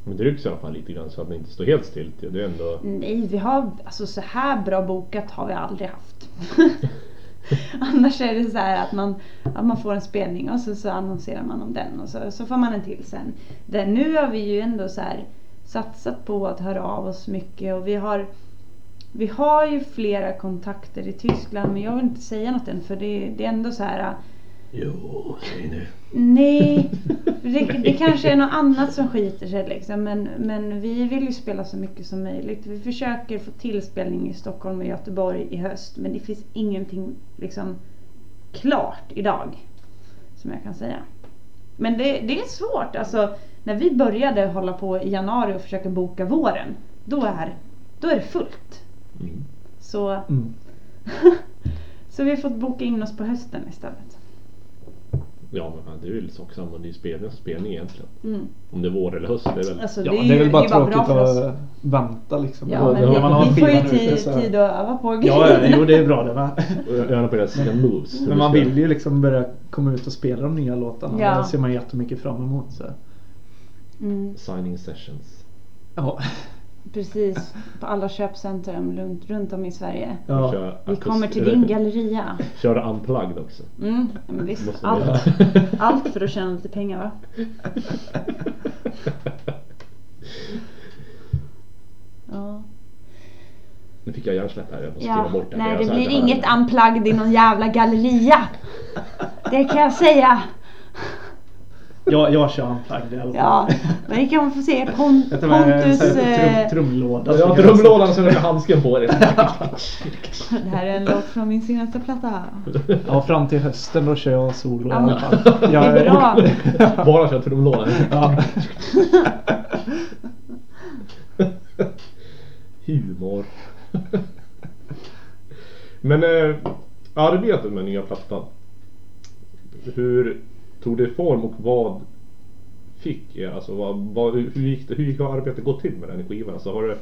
A: Men det rycks i alla fall lite grann så att ni inte står helt still. Det är ändå...
B: Nej, vi har, alltså så här bra bokat har vi aldrig haft. <laughs> <laughs> Annars är det så här att man, att man får en spelning och så, så annonserar man om den och så, så får man en till sen. Det, nu har vi ju ändå så här satsat på att höra av oss mycket och vi har vi har ju flera kontakter i Tyskland men jag vill inte säga något än för det, det är ändå så här
A: Jo, säg nu.
B: Nej, <laughs> det, det kanske är något annat som skiter sig liksom. Men, men vi vill ju spela så mycket som möjligt. Vi försöker få till spelning i Stockholm och Göteborg i höst. Men det finns ingenting liksom klart idag. Som jag kan säga. Men det, det är svårt. Alltså, när vi började hålla på i januari och försöka boka våren. Då är, då är det fullt.
A: Mm.
B: Så,
C: Mm. <laughs>
B: så vi har fått boka in oss på hösten istället.
A: Ja, men fan, det är väl sak samma. Det är spelning, spelning egentligen.
B: Mm.
A: Om det är vår eller höst, det är väl...
B: Alltså,
C: Ja,
B: det är,
C: det är
B: ju-
C: väl bara
B: det är bara
C: tråkigt att vänta liksom.
B: Ja, men
A: Ja,
B: vi,
A: man
C: har
B: vi får ju
C: skivan ute,
B: tid,
C: så-
B: tid att öva på
C: Ja, ja, jo det är bra det med. <laughs>
A: På deras moves.
C: Men man vill ju liksom börja komma ut och spela de nya låtarna.
B: Ja.
C: Det ser man jättemycket fram emot. Så.
B: Mm,
A: Signing sessions.
C: Ja.
B: Precis, på alla köpcentrum runt, runt om i Sverige.
C: ja.
A: Köra
B: Vi kommer till din galleria.
A: Köra unplugged också.
B: Mm, men visst, allt, <laughs> allt för att tjäna lite pengar va? <laughs> Ja.
A: Nu fick jag hjärnsläpp här. Jag måste
B: Ja,
A: bort det.
B: nej det blir inget unplugged i någon jävla galleria. <laughs> Det kan jag säga.
C: Jag, jag kör unplugged i alla fall.
B: Ja, men det kan man få se. Pon,
C: Jag med
B: Pontus...
C: här
B: eh,
C: trum, trumlåda.
A: Ja, trumlådan så du har handsken på dig. <laughs>
B: Det här är en låt från min senaste platta.
C: Ja, fram till hösten då kör jag solo i
B: Ja,
C: alla fall.
B: Det är bra. <laughs>
A: Bara kör trumlådan.
C: Ja. <laughs>
A: Humor. Men eh, arbetet med nya plattan. Hur tog det form och vad fick er? Alltså vad, vad, hur, gick det, hur gick arbetet gå till med den skivan? Alltså, har det,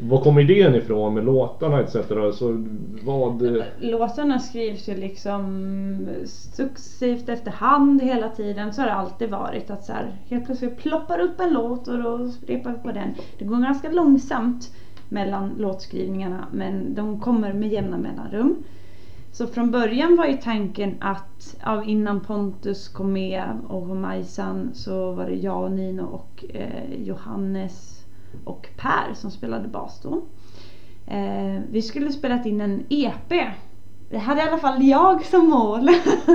A: var kom idén ifrån med låtarna etc? Alltså, vad...
B: Låtarna skrivs ju liksom successivt efterhand hela tiden. Så har det alltid varit att så här, helt plötsligt ploppar upp en låt och då repar vi på den. Det går ganska långsamt mellan låtskrivningarna men de kommer med jämna mellanrum. Så från början var ju tanken att ja, innan Pontus kom med och Majsan så var det jag och Nino och eh, Johannes och Per som spelade bas då. Eh, vi skulle spelat in en EP. Det hade i alla fall jag som mål. <laughs>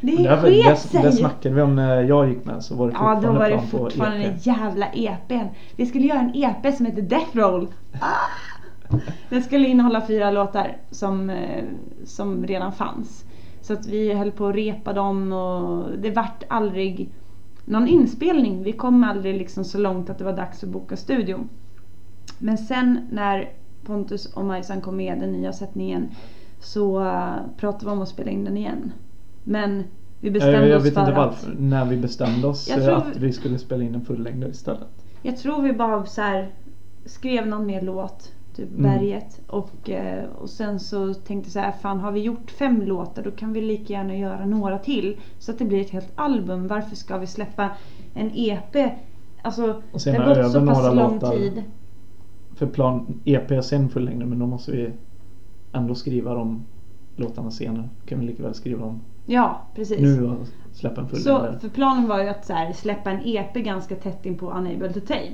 B: det
C: Det, det,
B: sket
C: det,
B: sig.
C: det snackade vi om när jag gick med så var det
B: Ja, då var det
C: på
B: fortfarande
C: EP.
B: den jävla EPn. Vi skulle göra en EP som heter Death Roll. Ah! Den skulle innehålla fyra låtar som, eh, som redan fanns. Så att vi höll på att repa dem och det vart aldrig någon inspelning. Vi kom aldrig liksom så långt att det var dags att boka studion. Men sen när Pontus och Majsan kom med den nya sättningen så eh, pratade vi om att spela in den igen. Men vi bestämde
C: jag, jag
B: oss
C: vet
B: för
C: inte
B: att
C: varför, när vi bestämde oss
B: Jag
C: eh,
B: tror-
C: att vi skulle spela in en fullängdare istället.
B: Jag tror vi bara så här, skrev någon mer låt, typ
C: Mm.
B: Berget. Och, eh, och sen så tänkte jag så här, fan har vi gjort fem låtar då kan vi lika gärna göra några till. Så att det blir ett helt album. Varför ska vi släppa en EP? Alltså
C: Och sen
B: det har gått så pass lång
C: låtar.
B: tid.
C: För plan EP sen fullängdare men då måste vi ändå skriva de låtarna senare. Kan vi lika väl skriva dem
B: Ja, precis.
C: nu och släppa en
B: Så,
C: fullängdare.
B: för planen var ju att så här, släppa en EP ganska tätt in på Unable to Tame.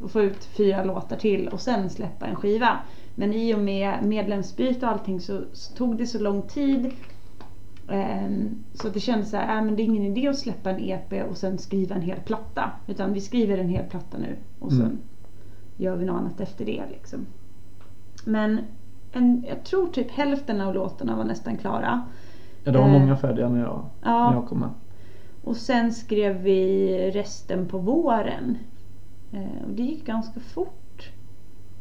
B: Och få ut fyra låtar till och sen släppa en skiva. Men i och med medlemsbyte och allting så, så tog det så lång tid. ehm, så det kändes så här, äh, men det är ingen idé att släppa en EP och sen skriva en hel platta. Utan vi skriver en hel platta nu och sen
C: Mm.
B: gör vi något annat efter det liksom. Men en, jag tror typ hälften av låtarna var nästan klara.
C: Ja, det var
B: eh,
C: många färdiga när jag,
B: Ja.
C: när jag kom med.
B: Och sen skrev vi resten på våren. Eh, och det gick ganska fort.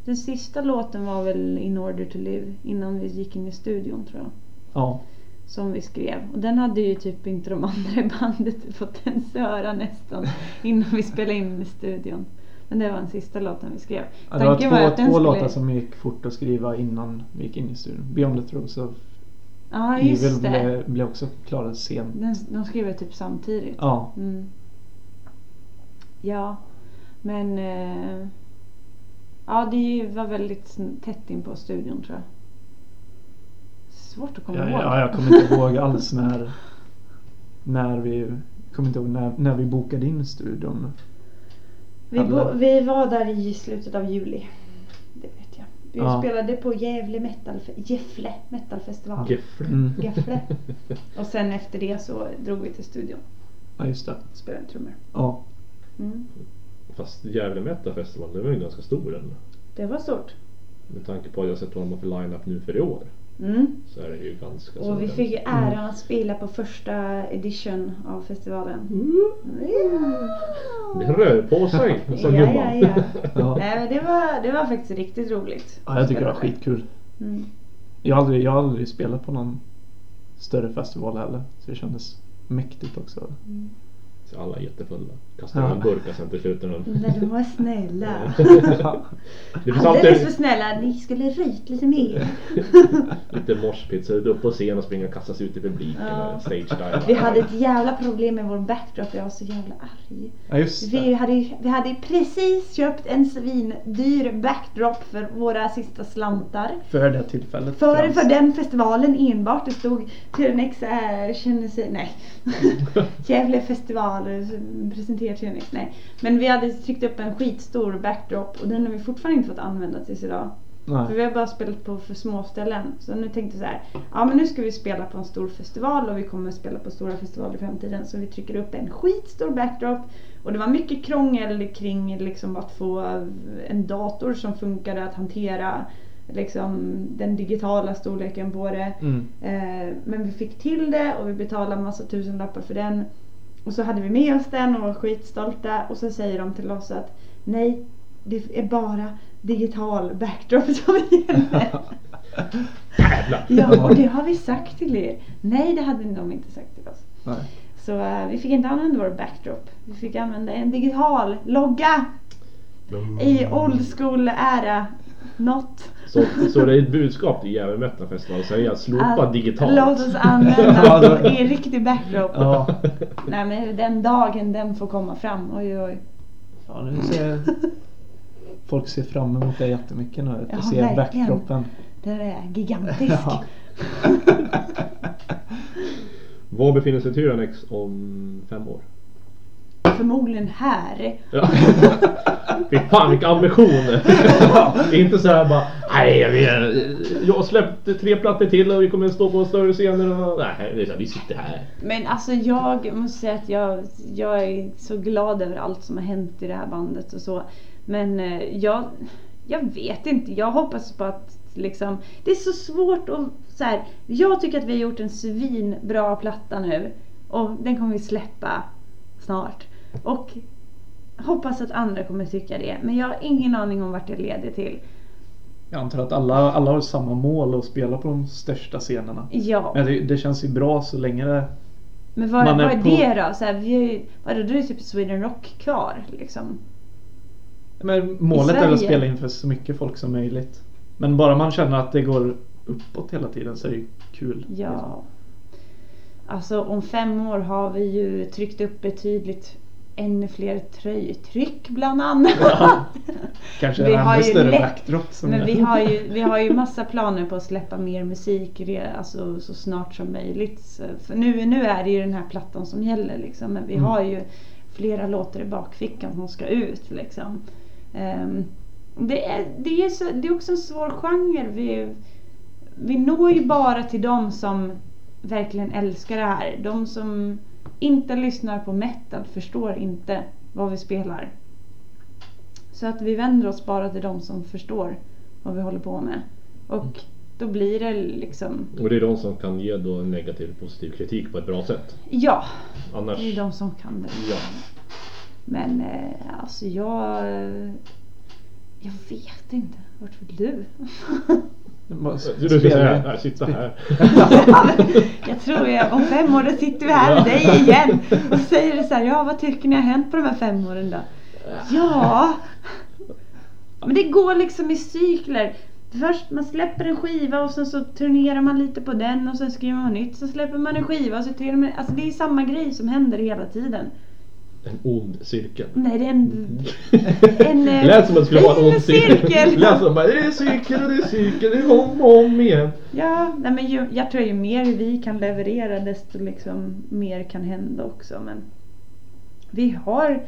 B: Den sista låten var väl In order to live innan vi gick in i studion tror jag.
C: Ja,
B: Som vi skrev. Och den hade ju typ inte de <laughs> andra i bandet fått ens höra nästan innan vi spelade in i studion. Men det var den sista låten vi skrev.
C: Ja, det var
B: Tanken
C: två,
B: den
C: två
B: skulle-
C: låtar som gick fort att skriva innan vi gick in i studion. Beyond the Throes och
B: Ja
C: Evil blev, blev också klara sent.
B: Den, de skrev typ samtidigt.
C: Ja,
B: Mm. Ja, men eh, ja, det var väldigt tätt in på studion tror jag. Svårt att komma
C: ja,
B: ihåg.
C: ja, jag kommer inte ihåg alls när, när vi kommer inte ihåg när, när vi bokade in studion.
B: vi, bo, vi var där i slutet av juli. Det vet jag. Vi
C: Ja.
B: spelade på Gävle metal, Gefle metalfestival.
A: Gefle.
C: Mm. <laughs>
B: Gefle. Och sen efter det så drog vi till studion
C: Ja, just det.
B: spelade trummor.
C: Ja.
B: Mm.
A: Fast Gävle Metal Festival, det var ju ganska stor den.
B: Det var stort.
A: Med tanke på att jag sett vad de har för line-up nu för i år.
B: Mm.
A: Så är det ju ganska
B: Och vi fick ju äran att spela på första edition av festivalen.
A: Det rör på sig, <laughs> som
B: Ja, ja,
A: gumman.
B: ja.
C: Ja.
B: Nej men det var, det var faktiskt riktigt roligt.
C: ja, jag tycker det var skitkul.
B: Mm.
C: Jag har aldrig, jag har aldrig spelat på någon större festival heller. Så det kändes mäktigt också.
A: Så alla är jättefulla. Kastar
C: Ja.
A: en burkar sen till slut. när de-
B: Nej, de var snälla. <laughs>
A: Det finns
B: Alldeles för
A: alltid
B: snälla. Ni skulle röjt lite mer. <laughs>
A: lite morspit så är du upp på scen och springer och kastas ut i publiken.
B: Ja.
A: och Stage dive.
B: Vi hade ett jävla problem med vår backdrop. Jag var så jävla arg.
C: Ja, just
B: Vi hade, vi hade precis köpt en svindyr backdrop för våra sista slantar.
C: För det tillfället.
B: För,
C: främst.
B: för den festivalen enbart. Det stod Tyrenex äh, känner sig, nej. <laughs> Gävle festival eh, presenterar Tyrenex, nej. Men vi hade tryckt upp en skitstor backdrop och den har vi fortfarande inte fått använda tills idag.
C: Nej.
B: För vi har bara spelat på för små ställen. Så nu tänkte vi så här, ja men nu ska vi spela på en stor festival och vi kommer spela på stora festivaler i framtiden. Så vi trycker upp en skitstor backdrop. Och det var mycket krångel kring liksom att få en dator som funkade att hantera liksom den digitala storleken på det.
C: Mm.
B: Eh, men vi fick till det och vi betalade massa tusenlappar för den. Och så hade vi med oss den och var skitstolta. Och så säger de till oss att nej, det är bara digital backdrop som gäller. <laughs> Ja, och det har vi sagt till er. Nej, det hade de inte sagt till oss.
C: Nej.
B: Så eh, vi fick inte använda vår backdrop. Vi fick använda en digital logga i old school-ära. Not.
A: Så, så det är ett budskap till Gävle Metal Festival att säga slopa
B: Att
A: digitalt.
B: Låt oss använda <laughs> en riktig backdrop.
C: Ja.
B: Nej men den dagen den får komma fram. Oj oj.
C: ja, nu ser folk ser fram emot det jättemycket nu. Att
B: Ja,
C: se
B: verkligen.
C: backdropen.
B: Den är gigantisk.
C: Ja. <laughs>
A: Var befinner sig Tyrannex om fem år?
B: Förmodligen här.
A: Ja. <laughs> Fy fan vilka ambitioner! <laughs> Inte så här bara Nej vi, jag har släppt tre plattor till och vi kommer stå på större scener och nej, det är så här, vi sitter här.
B: Men alltså jag måste säga att jag, jag är så glad över allt som har hänt i det här bandet och så. Men eh, jag, jag vet inte. Jag hoppas på att liksom, det är så svårt att så här, Jag tycker att vi har gjort en svinbra platta nu. Och den kommer vi släppa snart. Och hoppas att andra kommer tycka det. Men jag har ingen aning om vart det leder till.
C: Jag antar att alla, alla har samma mål att spela på de största scenerna.
B: Ja.
C: Men det, det känns ju bra så länge det...
B: Men vad,
C: Man är
B: vad är
C: på-
B: det då? Så här, vi har ju, vadå, då är det typ Sweden Rock kvar liksom.
C: Men målet är att spela inför så mycket folk som möjligt. Men bara man känner att det går uppåt hela tiden så är det ju kul.
B: Ja. Alltså om fem år har vi ju tryckt upp betydligt ännu fler tröjtryck bland annat.
C: Ja. Kanske
B: Vi har
C: ännu större
B: lätt-
C: backdrop.
B: Men vi har ju, vi har ju massa planer på att släppa mer musik alltså, så snart som möjligt. Så, för nu, nu är det ju den här plattan som gäller liksom. Men vi
C: Mm.
B: har ju flera låtar i bakfickan som ska ut liksom. Ehm, det, är, det, är så, det är också en svår genre. Vi, vi når ju bara till de som verkligen älskar det här. De som inte lyssnar på metal förstår inte vad vi spelar. Så att vi vänder oss bara till de som förstår vad vi håller på med. Och då blir det liksom,
A: Och det är de som kan ge då en negativ positiv kritik på ett bra sätt.
B: ja,
A: Annars...
B: det är de som kan det.
A: Ja.
B: Men eh, alltså jag... Jag vet inte. Vart vill du? <laughs>
A: Du ska säga, här, sitta här. <laughs>
B: jag tror jag, om fem år då sitter vi här med dig igen och säger så här, ja vad tycker ni har hänt på de här fem åren då? Ja. Men det går liksom i cykler. Först man släpper en skiva och sen så turnerar man lite på den och sen skriver man nytt. Så släpper man en skiva och så turnerar man. Alltså det är samma grej som händer hela tiden.
A: En ond cirkel.
B: Nej det är en... <laughs> en eh,
A: Lät som att det skulle vara en ond cirkel.
B: cirkel.
A: Lät som bara, det är cirkel och det är cirkel, det är om och om igen.
B: Ja, nej men ju, jag tror ju mer vi kan leverera desto liksom mer kan hända också. Men vi har,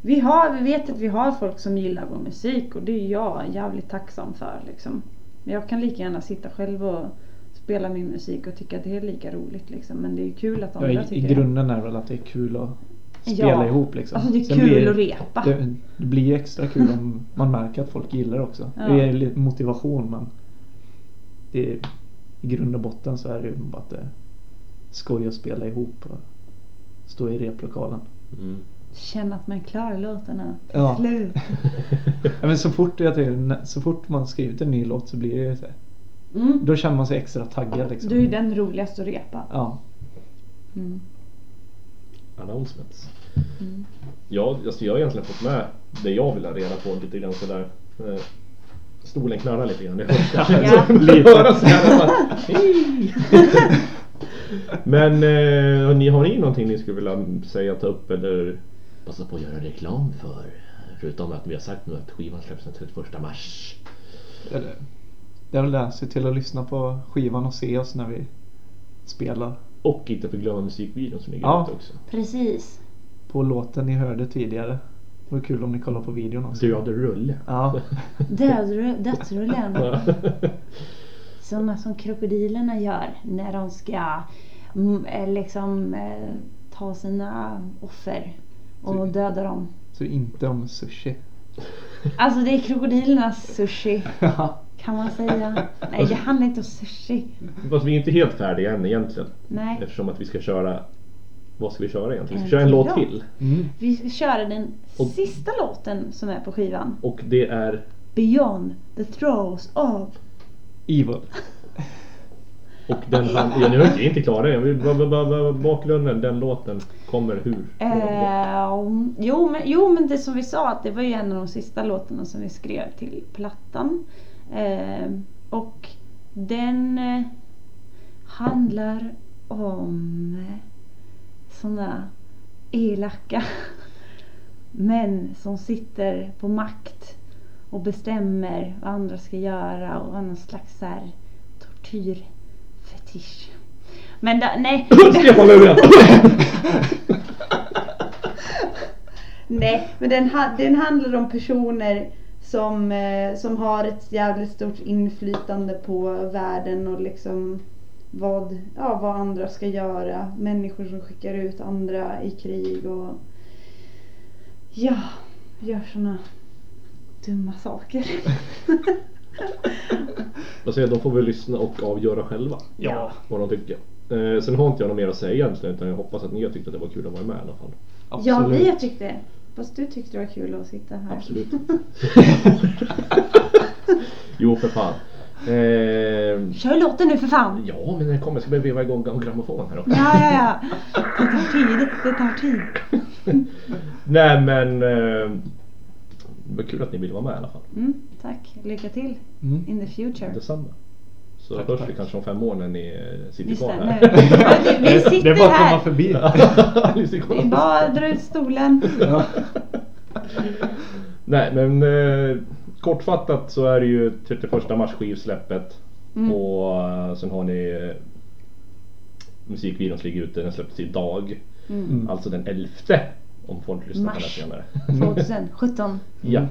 B: vi har, vi vet att vi har folk som gillar vår musik och det är jag jävligt tacksam för liksom. Men jag kan lika gärna sitta själv och spela min musik och tycka att det är lika roligt liksom. Men det är kul att
C: Ja,
B: andra
C: i, I
B: tycker det.
C: grunden är väl att det är kul att spela
B: Ja.
C: ihop liksom.
B: Alltså det är
C: Sen
B: kul
C: blir-
B: att repa.
C: Det, det blir ju extra kul om man märker att folk gillar det också.
B: Ja.
C: Det är lite motivation men det är, i grund och botten så är det ju bara att det är skoj att spela ihop och stå i replokalen.
A: Mm.
B: Känna att man klarar låtarna
C: Ja.
B: slut. <laughs>
C: Ja, men så fort, jag tycker, så fort man skrivit en ny låt så blir det ju så här,
B: Mm.
C: Då känner man sig extra taggad liksom.
B: Du är den roligaste att repa.
C: Ja.
B: Mm.
A: Announcements.
B: Mm.
A: Ja, alltså jag har egentligen fått med det jag vill ha reda på lite grann sådär. Eh, Stolen knarrar lite grann. Det hörs <laughs> kanske.
B: Ja. <laughs>
A: Så lite. Höra så här, bara, "Hej." <laughs> Men eh, ni har ni någonting ni skulle vilja säga, ta upp eller passa på att göra reklam för? Förutom att vi har sagt nu att skivan släpps den 31 mars.
C: Det. Det är väl det. Se till att lyssna på skivan och se oss när vi spelar.
A: Och inte förglömma musikvideon som ligger
C: Ja.
A: ute också.
B: Precis.
C: På låten ni hörde tidigare. Det var kul om ni kollar på videon också.
A: Död rulle.
C: Ja.
B: Död, dödsrullen. Sådana som krokodilerna gör när de ska mm, eh, liksom eh, ta sina offer och döda dem.
C: Så inte om sushi.
B: Alltså det är krokodilernas sushi
C: Ja. <laughs>
B: kan man säga. Nej det handlar inte om sushi.
A: Fast vi är inte helt färdiga än egentligen.
B: Nej.
A: Eftersom att vi ska köra... Vad ska vi köra egentligen? Vi
B: En
A: ska köra en låt
B: låt.
A: till.
C: Mm.
B: Vi ska köra den
A: Och-
B: sista låten som är på skivan.
A: Och det är...
B: Beyond the throes of.
C: Evil. <laughs>
A: Och den han, ja, nu är inte klar än. Bakgrunden, den låten kommer hur?
B: Eh, jo, men, jo men det som vi sa att det var ju en av de sista låtarna som vi skrev till plattan. Eh, och den eh, handlar om eh, sådana elaka män som sitter på makt och bestämmer vad andra ska göra och har någon slags så här tortyrfetisch. Men da, nej. <laughs>
A: Stefan Löfven! <laughs>
B: Nej, men den, den handlar om personer som, eh, som har ett jävligt stort inflytande på världen och liksom vad, ja, vad andra ska göra. Människor som skickar ut andra i krig och ja, gör såna dumma saker. <laughs>
A: Vad säger jag, de får väl lyssna och avgöra själva
B: Ja.
A: vad de tycker. Eh, sen har inte jag något mer att säga egentligen utan jag hoppas att ni har tyckt att det var kul att vara med i alla fall.
B: Ja, vi har tyckt det. Fast du tyckte det var kul att sitta här.
A: Absolut. <laughs> <laughs> jo för fan. Eh,
B: Kör låten nu för fan!
A: ja men den kommer, jag ska börja veva igång grammofon här också.
B: Ja, ja, ja. Det tar tid, det tar tid. <laughs>
A: Nej men eh, det var kul att ni ville vara med i alla fall.
B: Mm, tack, lycka till
C: Mm.
B: in the future.
A: Detsamma. Så
C: Tack,
A: hörs vi
C: tack.
A: kanske om fem år när ni eh, sitter kvar
B: det,
A: här.
B: nu. Vi sitter
C: det är bara att komma förbi. <laughs>
A: Kvar.
B: Vi bara drar ut stolen.
A: Nej men eh, kortfattat så är det ju 31 mars skivsläppet.
B: Mm.
A: Och eh, sen har ni eh, musikvideon som ligger ute, den släpptes idag.
B: Mm.
A: Alltså den 11 om folk lyssnar på den senare. <laughs>
B: 2017.
A: ja.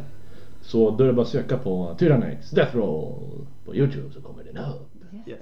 A: Så då är det bara att söka på Tyrannex Death Roll på Youtube så kommer den upp.
B: Just